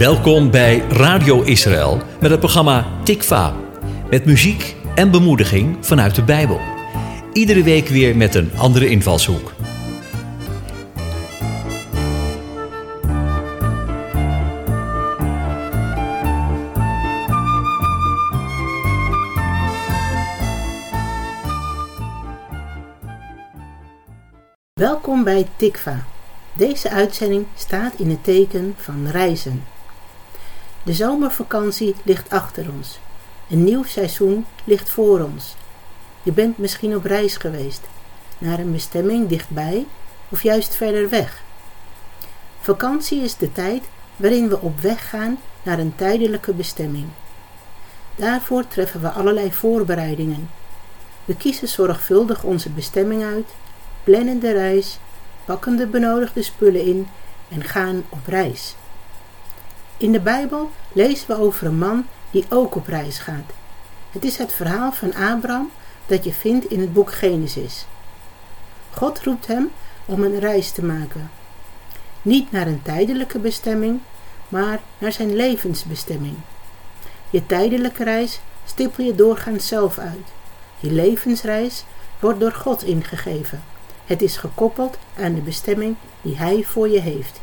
Welkom bij Radio Israël met het programma Tikva. Met muziek en bemoediging vanuit de Bijbel. Iedere week weer met een andere invalshoek. Welkom bij Tikva. Deze uitzending staat in het teken van reizen. De zomervakantie ligt achter ons. Een nieuw seizoen ligt voor ons. Je bent misschien op reis geweest, naar een bestemming dichtbij of juist verder weg. Vakantie is de tijd waarin we op weg gaan naar een tijdelijke bestemming. Daarvoor treffen we allerlei voorbereidingen. We kiezen zorgvuldig onze bestemming uit, plannen de reis, pakken de benodigde spullen in en gaan op reis. In de Bijbel lezen we over een man die ook op reis gaat. Het is het verhaal van Abraham dat je vindt in het boek Genesis. God roept hem om een reis te maken. Niet naar een tijdelijke bestemming, maar naar zijn levensbestemming. Je tijdelijke reis stippel je doorgaans zelf uit. Je levensreis wordt door God ingegeven. Het is gekoppeld aan de bestemming die Hij voor je heeft.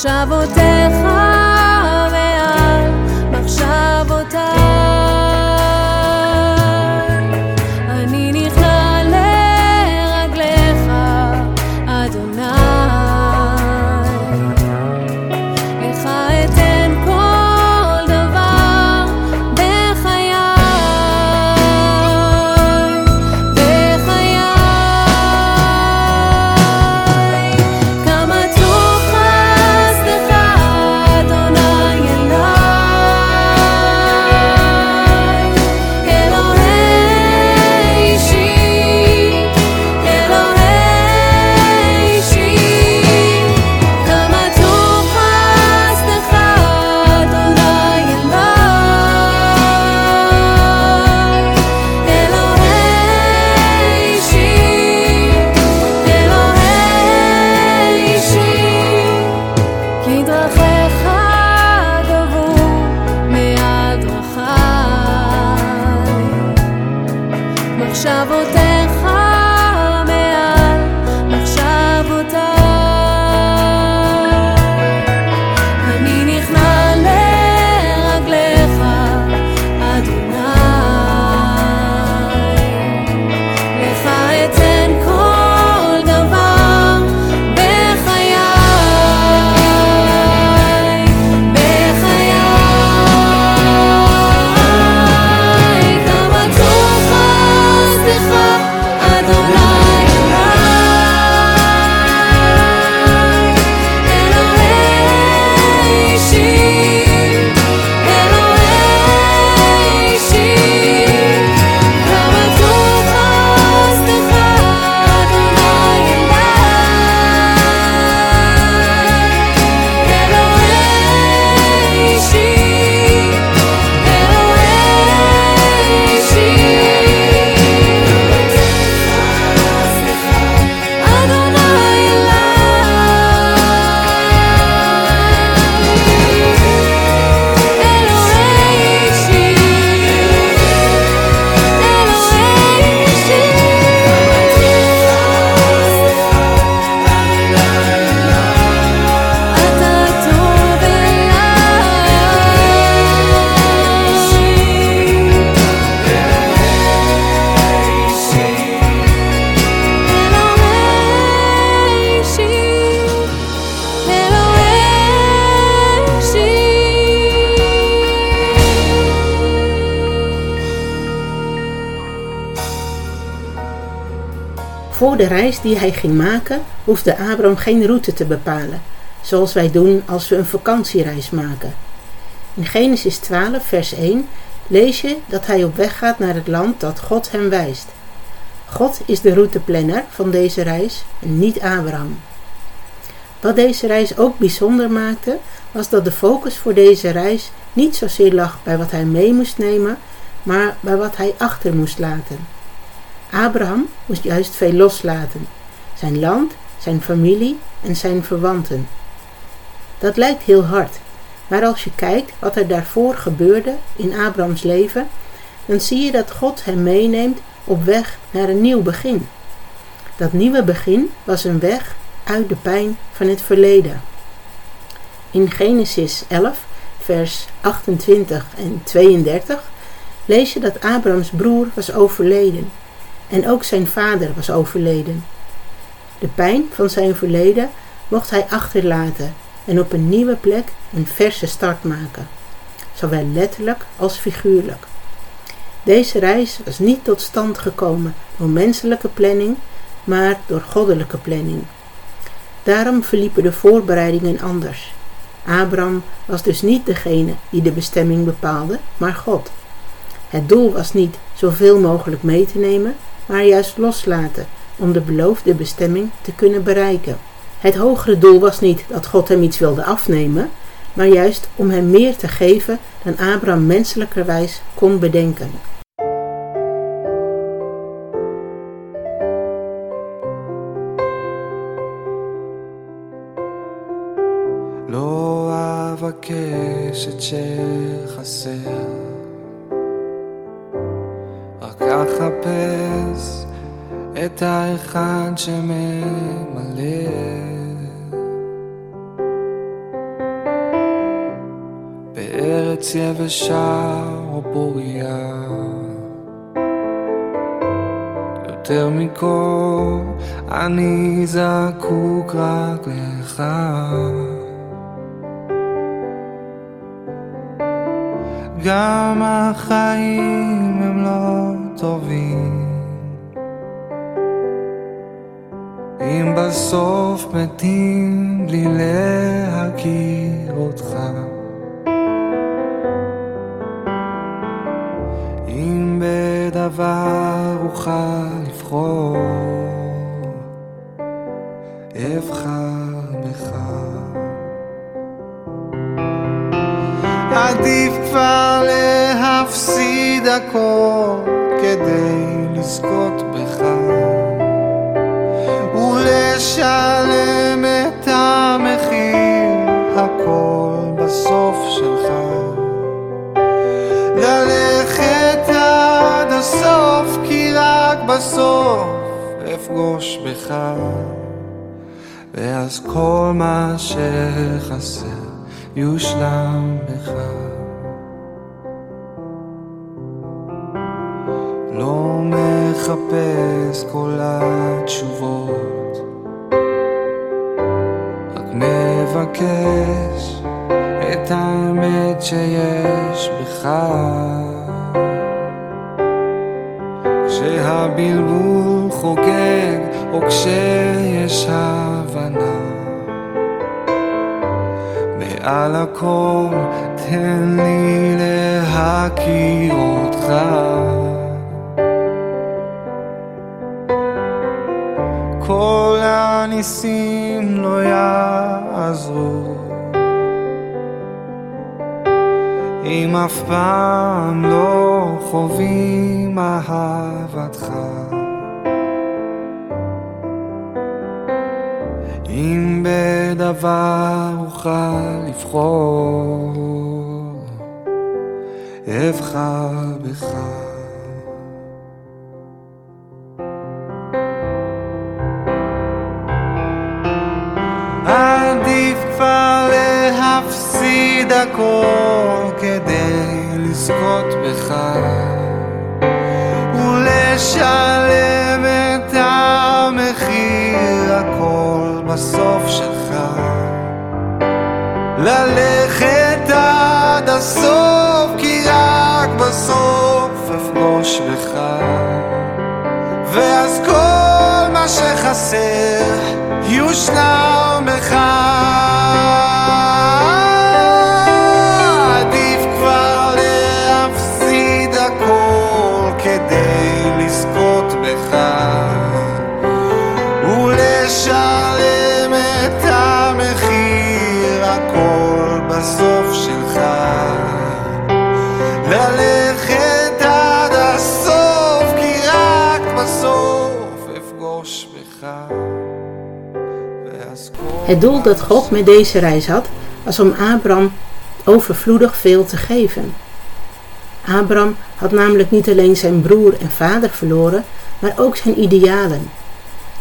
מחשבותיך de reis die hij ging maken, hoefde Abraham geen route te bepalen, zoals wij doen als we een vakantiereis maken. In Genesis 12, vers 1 lees je dat hij op weg gaat naar het land dat God hem wijst. God is de routeplanner van deze reis en niet Abraham. Wat deze reis ook bijzonder maakte, was dat de focus voor deze reis niet zozeer lag bij wat hij mee moest nemen, maar bij wat hij achter moest laten. Abraham moest juist veel loslaten: zijn land, zijn familie en zijn verwanten. Dat lijkt heel hard, maar als je kijkt wat er daarvoor gebeurde in Abrahams leven, dan zie je dat God hem meeneemt op weg naar een nieuw begin. Dat nieuwe begin was een weg uit de pijn van het verleden. In Genesis 11, vers 28 en 32 lees je dat Abrahams broer was overleden en ook zijn vader was overleden. De pijn van zijn verleden mocht hij achterlaten en op een nieuwe plek een verse start maken, zowel letterlijk als figuurlijk. Deze reis was niet tot stand gekomen door menselijke planning, maar door goddelijke planning. Daarom verliepen de voorbereidingen anders. Abraham was dus niet degene die de bestemming bepaalde, maar God. Het doel was niet zoveel mogelijk mee te nemen, maar juist loslaten om de beloofde bestemming te kunnen bereiken. Het hogere doel was niet dat God hem iets wilde afnemen, maar juist om hem meer te geven dan Abraham menselijkerwijs kon bedenken. את האחד שממלא. בארץ יבשה או פוריה, יותר מכל אני זקוק רק לך. גם החיים הם לא טובים אם בסוף מתים בלי להכיר אותך. אם בדבר אוכל לבחור אבחר בך. עדיף כבר להפסיד הכל כדי לזכות ולשלם את המחיר הכל בסוף שלך. ללכת עד הסוף כי רק בסוף אפגוש בך. ואז כל מה שחסר יושלם בך. לא מחפש כל התשובות, מבקש את האמת שיש בך. כשהבלבול חוגג או כשיש הבנה מעל הכל תן לי להכיר אותך כל הניסים לא יעזרו אם אף פעם לא חווים אהבתך אם בדבר אוכל לבחור, אבחר בך. הכל כדי לזכות בך. ולשלם את המחיר הכל בסוף שלך. ללכת עד הסוף כי רק בסוף אפגוש בך. ואז כל מה חסר יושנם Het doel dat God met deze reis had, was om Abraham overvloedig veel te geven. Abraham had namelijk niet alleen zijn broer en vader verloren, maar ook zijn idealen.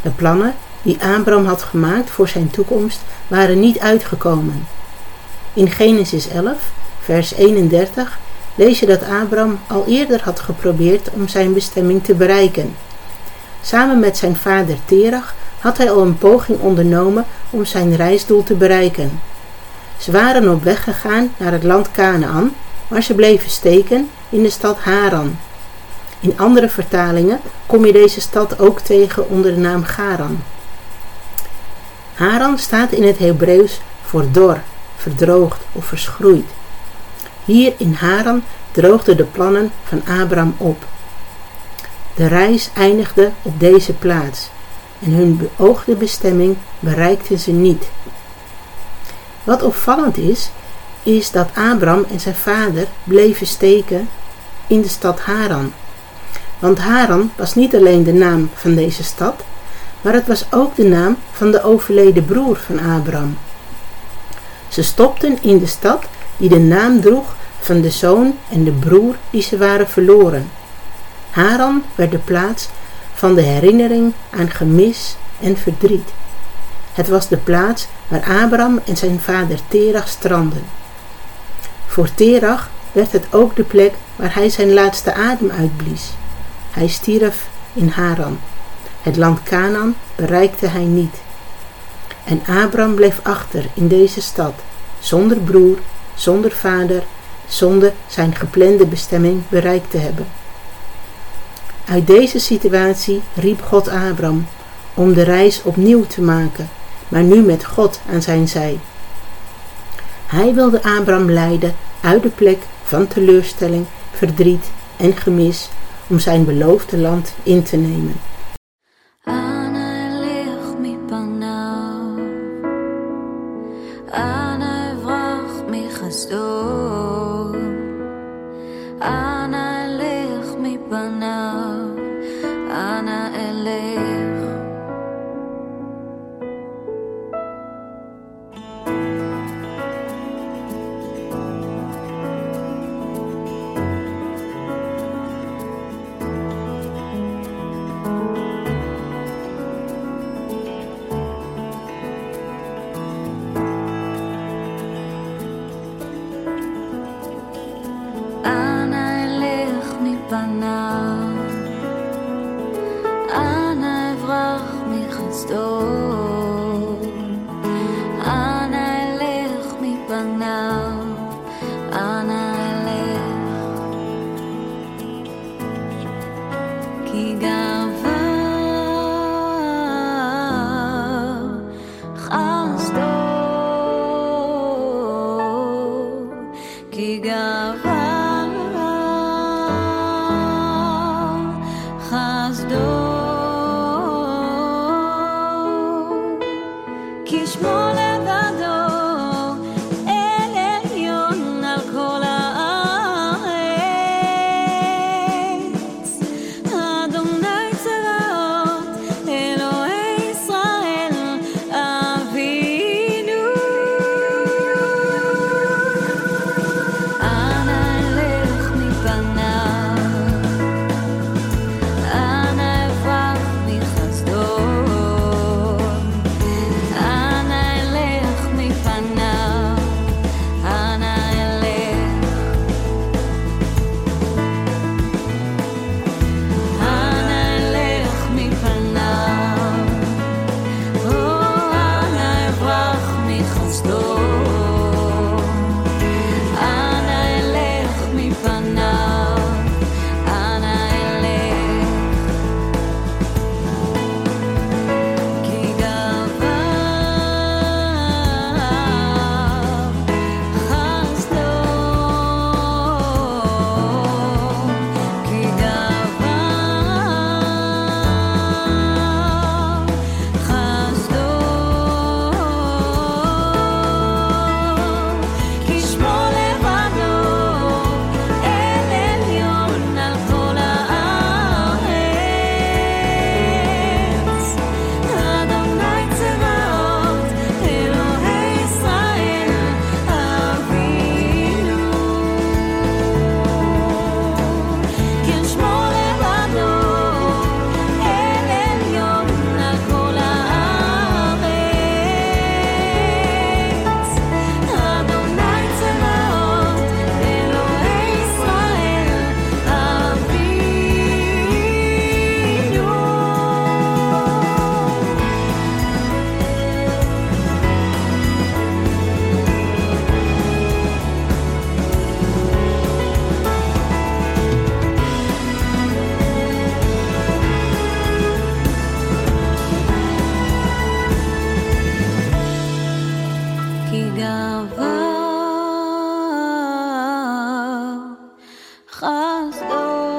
De plannen die Abraham had gemaakt voor zijn toekomst waren niet uitgekomen. In Genesis 11, vers 31 lees je dat Abraham al eerder had geprobeerd om zijn bestemming te bereiken. Samen met zijn vader Terach had hij al een poging ondernomen om zijn reisdoel te bereiken. Ze waren op weg gegaan naar het land Canaan, maar ze bleven steken in de stad Haran. In andere vertalingen kom je deze stad ook tegen onder de naam Garan. Haran staat in het Hebreeuws voor dor, verdroogd of verschroeid. Hier in Haran droogden de plannen van Abraham op. De reis eindigde op deze plaats en hun beoogde bestemming bereikten ze niet. Wat opvallend is, is dat Abraham en zijn vader bleven steken in de stad Haran. Want Haran was niet alleen de naam van deze stad, maar het was ook de naam van de overleden broer van Abraham. Ze stopten in de stad die de naam droeg van de zoon en de broer die ze waren verloren. Haran werd de plaats van de herinnering aan gemis en verdriet. Het was de plaats waar Abraham en zijn vader Terach strandden. Voor Terach werd het ook de plek waar hij zijn laatste adem uitblies. Hij stierf in Haran. Het land Canaan bereikte hij niet. En Abraham bleef achter in deze stad, zonder broer, zonder vader, zonder zijn geplande bestemming bereikt te hebben. Uit deze situatie riep God Abraham om de reis opnieuw te maken, maar nu met God aan zijn zij. Hij wilde Abraham leiden uit de plek van teleurstelling, verdriet en gemis om zijn beloofde land in te nemen. חסדו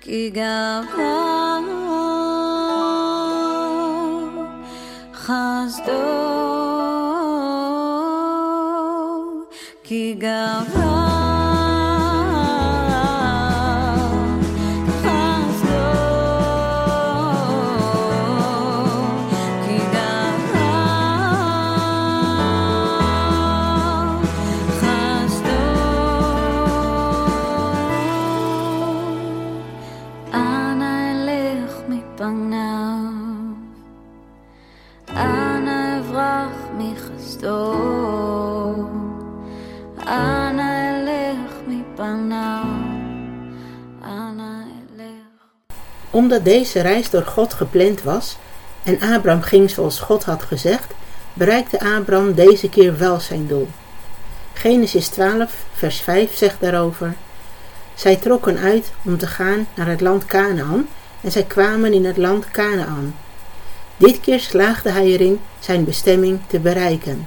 כי גבר חסדו אנא אלך מפניו אנא אלך Omdat deze reis door God gepland was en Abraham ging zoals God had gezegd, bereikte Abraham deze keer wel zijn doel. Genesis 12, vers 5 zegt daarover: Zij trokken uit om te gaan naar het land Canaan en zij kwamen in het land Canaan. Dit keer slaagde hij erin zijn bestemming te bereiken.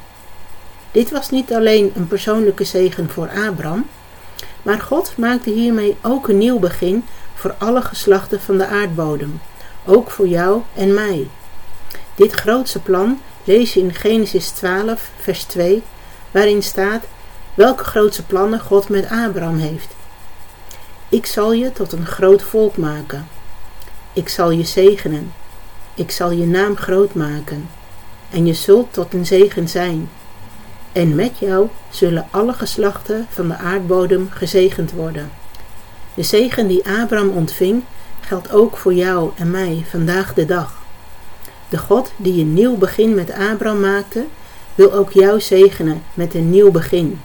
Dit was niet alleen een persoonlijke zegen voor Abraham, maar God maakte hiermee ook een nieuw begin voor alle geslachten van de aardbodem, ook voor jou en mij. Dit grootste plan lees je in Genesis 12, vers 2, waarin staat welke grootste plannen God met Abraham heeft. Ik zal je tot een groot volk maken. Ik zal je zegenen. Ik zal je naam groot maken. En je zult tot een zegen zijn. En met jou zullen alle geslachten van de aardbodem gezegend worden. De zegen die Abraham ontving, geldt ook voor jou en mij vandaag de dag. De God die een nieuw begin met Abraham maakte, wil ook jou zegenen met een nieuw begin.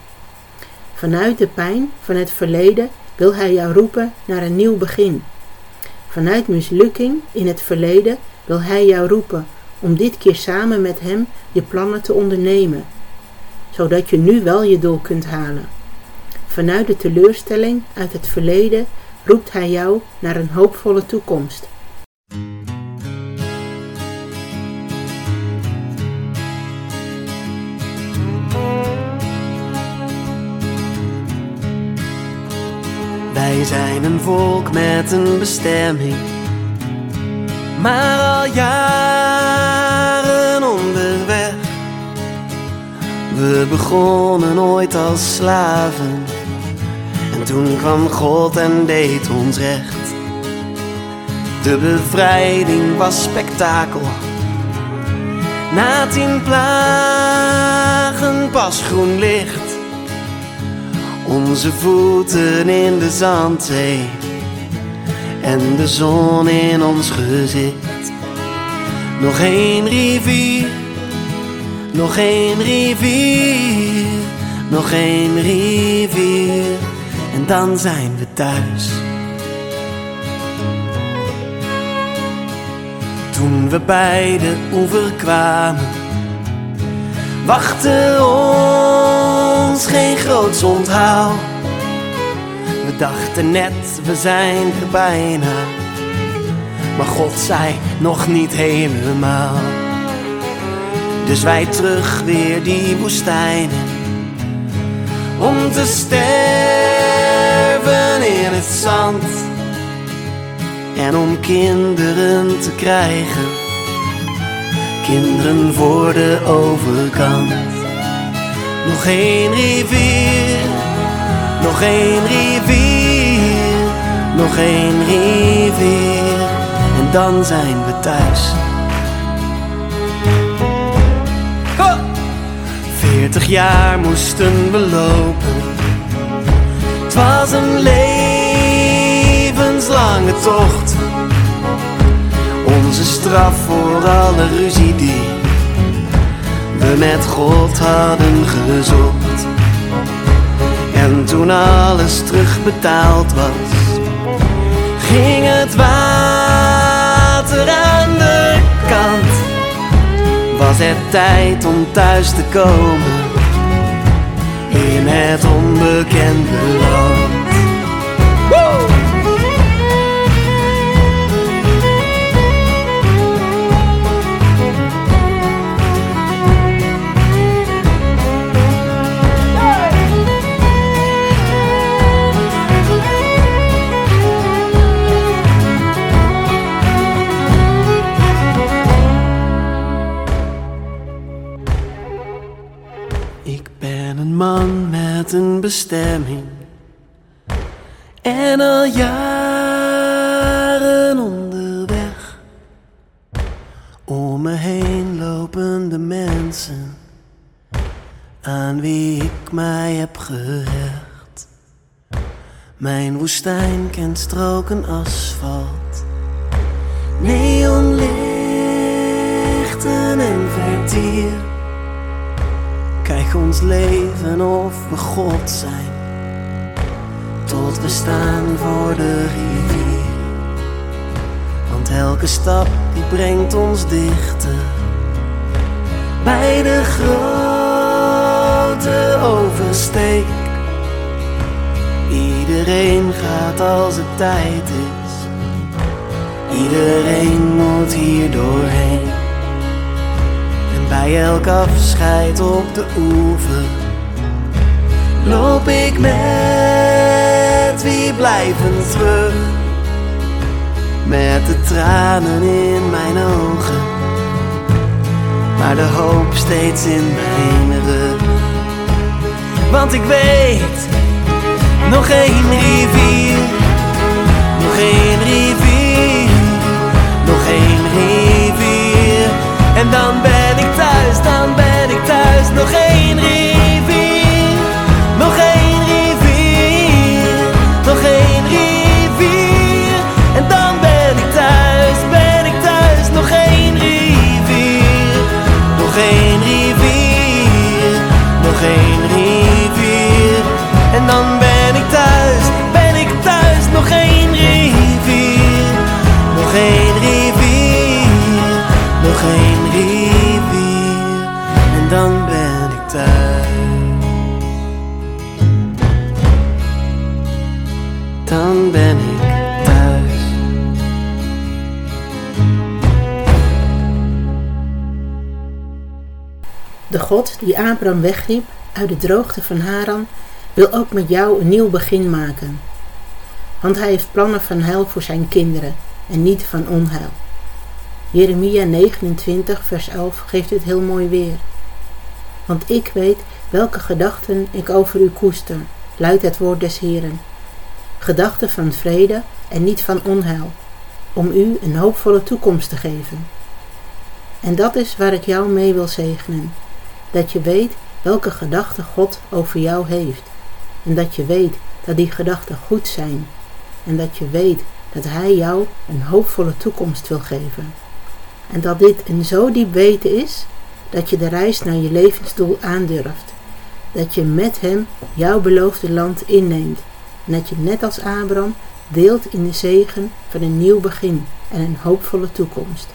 Vanuit de pijn van het verleden wil hij jou roepen naar een nieuw begin. Vanuit mislukking in het verleden wil hij jou roepen om dit keer samen met hem je plannen te ondernemen, zodat je nu wel je doel kunt halen. Vanuit de teleurstelling uit het verleden roept hij jou naar een hoopvolle toekomst. Wij zijn een volk met een bestemming, maar al jaren We begonnen ooit als slaven, en toen kwam God en deed ons recht. De bevrijding was spektakel. Na tien plagen pas groen licht. Onze voeten in de zandzee en de zon in ons gezicht. Nog één rivier, nog één rivier, nog één rivier en dan zijn we thuis. Toen we bij de oever kwamen, wachtte ons geen groots onthaal. We dachten net, we zijn er bijna. Maar God zei nog niet helemaal. Dus wij terug weer die woestijnen. Om te sterven in het zand. En om kinderen te krijgen. Kinderen voor de overkant. Nog één rivier, nog één rivier, nog één rivier. En dan zijn we thuis. Veertig jaar moesten we lopen. Het was een levenslange tocht. Onze straf voor alle ruzie die we met God hadden gezocht. En toen alles terugbetaald was, ging het water aan de kant. Was het tijd om thuis te komen in het onbekende land. En al jaren onderweg. Om me heen lopen de mensen aan wie ik mij heb gehecht. Mijn woestijn kent stroken asfalt, neonlichten en vertier. Ons leven of we God zijn, tot we staan voor de rivier. Want elke stap die brengt ons dichter bij de grote oversteek. Iedereen gaat als het tijd is. Iedereen moet hier doorheen. Elk afscheid op de oever loop ik met wie blijven terug. Met de tranen in mijn ogen, maar de hoop steeds in mijn rug. Want ik weet, nog één rivier, nog één rivier, nog één rivier. En dan Dan ben ik thuis. De God die Abraham wegriep uit de droogte van Haran, wil ook met jou een nieuw begin maken. Want hij heeft plannen van heil voor zijn kinderen en niet van onheil. Jeremia 29, vers 11 geeft dit heel mooi weer. Want ik weet welke gedachten ik over u koester, luidt het woord des Heren. Gedachten van vrede en niet van onheil, om u een hoopvolle toekomst te geven. En dat is waar ik jou mee wil zegenen, dat je weet welke gedachten God over jou heeft. En dat je weet dat die gedachten goed zijn. En dat je weet dat Hij jou een hoopvolle toekomst wil geven. En dat dit een zo diep weten is dat je de reis naar je levensdoel aandurft. Dat je met Hem jouw beloofde land inneemt. En dat je net als Abraham deelt in de zegen van een nieuw begin en een hoopvolle toekomst.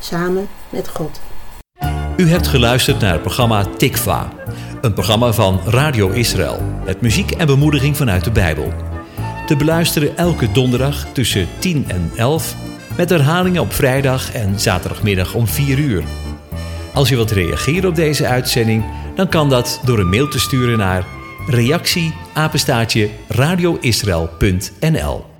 Samen met God. U hebt geluisterd naar het programma Tikva, een programma van Radio Israël met muziek en bemoediging vanuit de Bijbel. Te beluisteren elke donderdag tussen 10 en 11 met herhalingen op vrijdag en zaterdagmiddag om 4 uur. Als u wilt reageren op deze uitzending, dan kan dat door een mail te sturen naar reactie radioisrael.nl